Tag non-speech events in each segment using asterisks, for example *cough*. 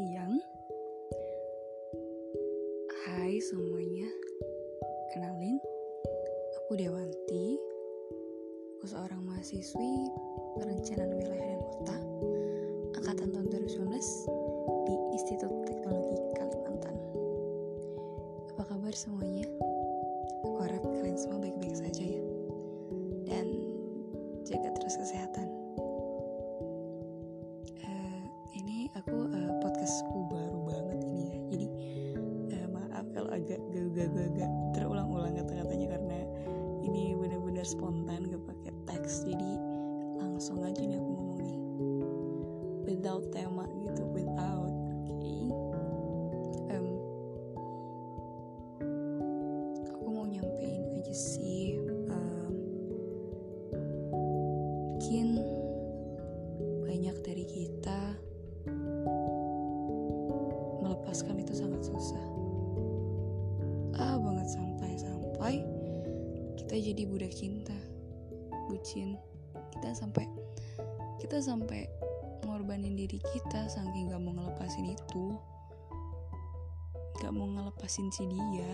siang. Hai semuanya, kenalin, aku Dewanti. Aku seorang mahasiswi perencanaan wilayah dan kota angkatan tahun 2019 di Institut Teknologi Kalimantan. Apa kabar semuanya? Aku harap kalian semua baik-baik saja ya. Dan jaga terus kesehatan. Agak gagal-gagal terulang-ulang kata-katanya karena ini benar-benar spontan gak pakai teks. Jadi langsung aja nih aku ngomong nih without tema gitu without oke okay. um, aku mau nyampein aja sih um, mungkin ah banget sampai-sampai kita jadi budak cinta bucin. Kita sampai kita sampai ngorbanin diri kita saking gak mau ngelepasin itu gak mau ngelepasin si dia.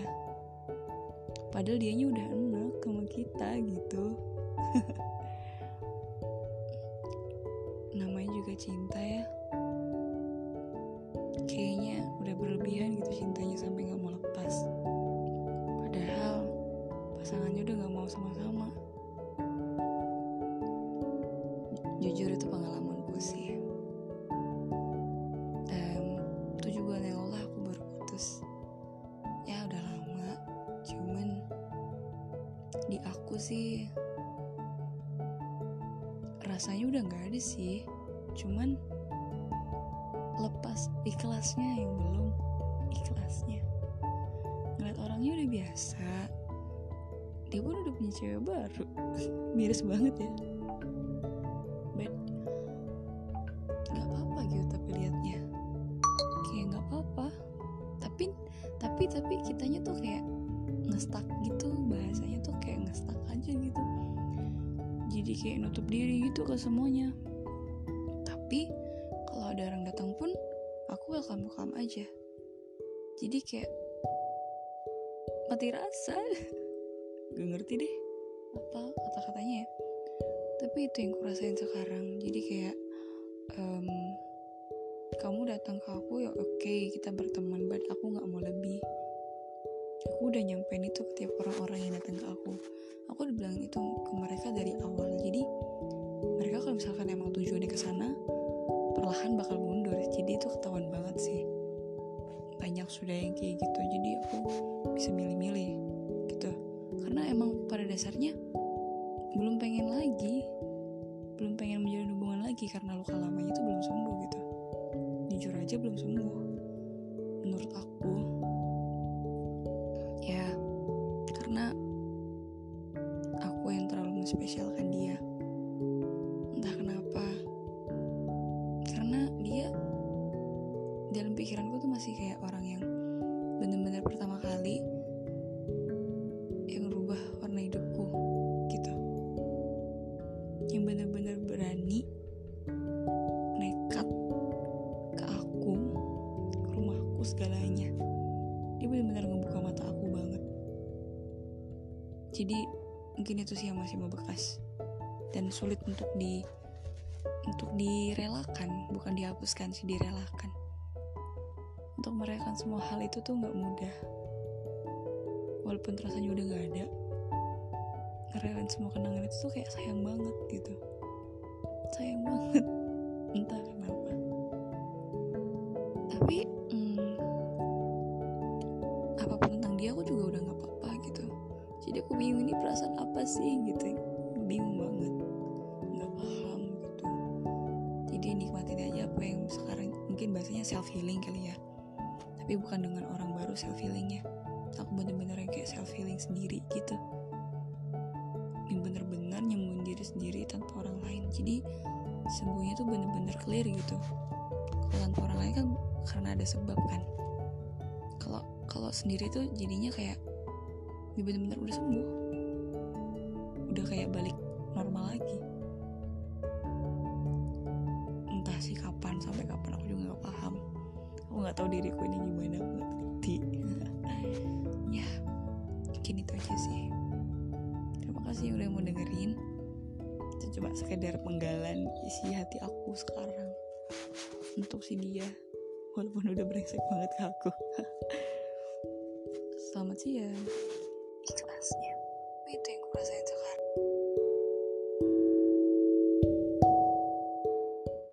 Padahal dianya udah enak sama kita gitu. *laughs* Namanya juga cinta ya. Kayaknya udah berlebihan gitu cintanya sampai gak mau lepas pasangannya udah gak mau sama-sama. Jujur itu pengalamanku sih. Um, tujuh bulan yang lalu aku baru putus. Ya udah lama. Cuman di aku sih rasanya udah nggak ada sih. Cuman lepas ikhlasnya yang belum ikhlasnya. Ngeliat orangnya udah biasa dia pun udah punya cewek baru. Miris banget ya. But nggak apa-apa gitu tapi liatnya. Kayak nggak apa-apa. Tapi tapi tapi kitanya tuh kayak ngestak gitu. Bahasanya tuh kayak ngestak aja gitu. Jadi kayak nutup diri gitu ke semuanya. Tapi kalau ada orang datang pun aku welcome welcome aja. Jadi kayak mati rasa *laughs* gak ngerti deh. Apa kata-katanya ya? Tapi itu yang kurasain sekarang. Jadi kayak um, kamu datang ke aku ya oke okay, kita berteman but aku nggak mau lebih. Aku udah nyampein itu ke tiap orang-orang yang datang ke aku. Aku udah bilang itu ke mereka dari awal. Jadi mereka kalau misalkan emang tujuannya ke sana perlahan bakal mundur. Jadi itu ketahuan banget sih. Banyak sudah yang kayak gitu. Jadi aku bisa milih-milih karena emang pada dasarnya belum pengen lagi belum pengen menjalin hubungan lagi karena luka lamanya itu belum sembuh gitu. Jujur aja belum sembuh. Menurut aku ya karena aku yang terlalu menspesialkan dia. Entah kenapa. Karena dia dalam pikiranku tuh masih kayak orang segalanya. Dia bener-bener ngebuka mata aku banget. Jadi mungkin itu sih yang masih membekas dan sulit untuk di untuk direlakan bukan dihapuskan sih direlakan. Untuk merayakan semua hal itu tuh nggak mudah. Walaupun rasanya udah nggak ada ngerayain semua kenangan itu tuh kayak sayang banget gitu. Sayang banget. *laughs* Entah kenapa. Tapi aku bingung ini perasaan apa sih gitu. Bingung banget. Nggak paham gitu. Jadi nikmatin aja apa yang sekarang mungkin bahasanya self healing kali ya. Tapi bukan dengan orang baru self healingnya aku bener-bener kayak self healing sendiri gitu. Yang bener-bener nyembuhin diri sendiri tanpa orang lain. Jadi sembuhnya tuh bener-bener clear gitu. Kalau tanpa orang lain kan karena ada sebab kan. Kalau kalau sendiri tuh jadinya kayak dia bener-bener udah sembuh. Udah kayak balik normal lagi. Entah sih kapan sampai kapan aku juga nggak paham. Aku nggak tahu diriku ini gimana aku nggak ngerti. *laughs* Ya mungkin itu aja sih. Makasih udah mau dengerin. Itu cuma sekedar penggalan isi hati aku sekarang untuk si dia. Walaupun udah brengsek banget ke aku. *laughs* Selamat siang песни. We think was it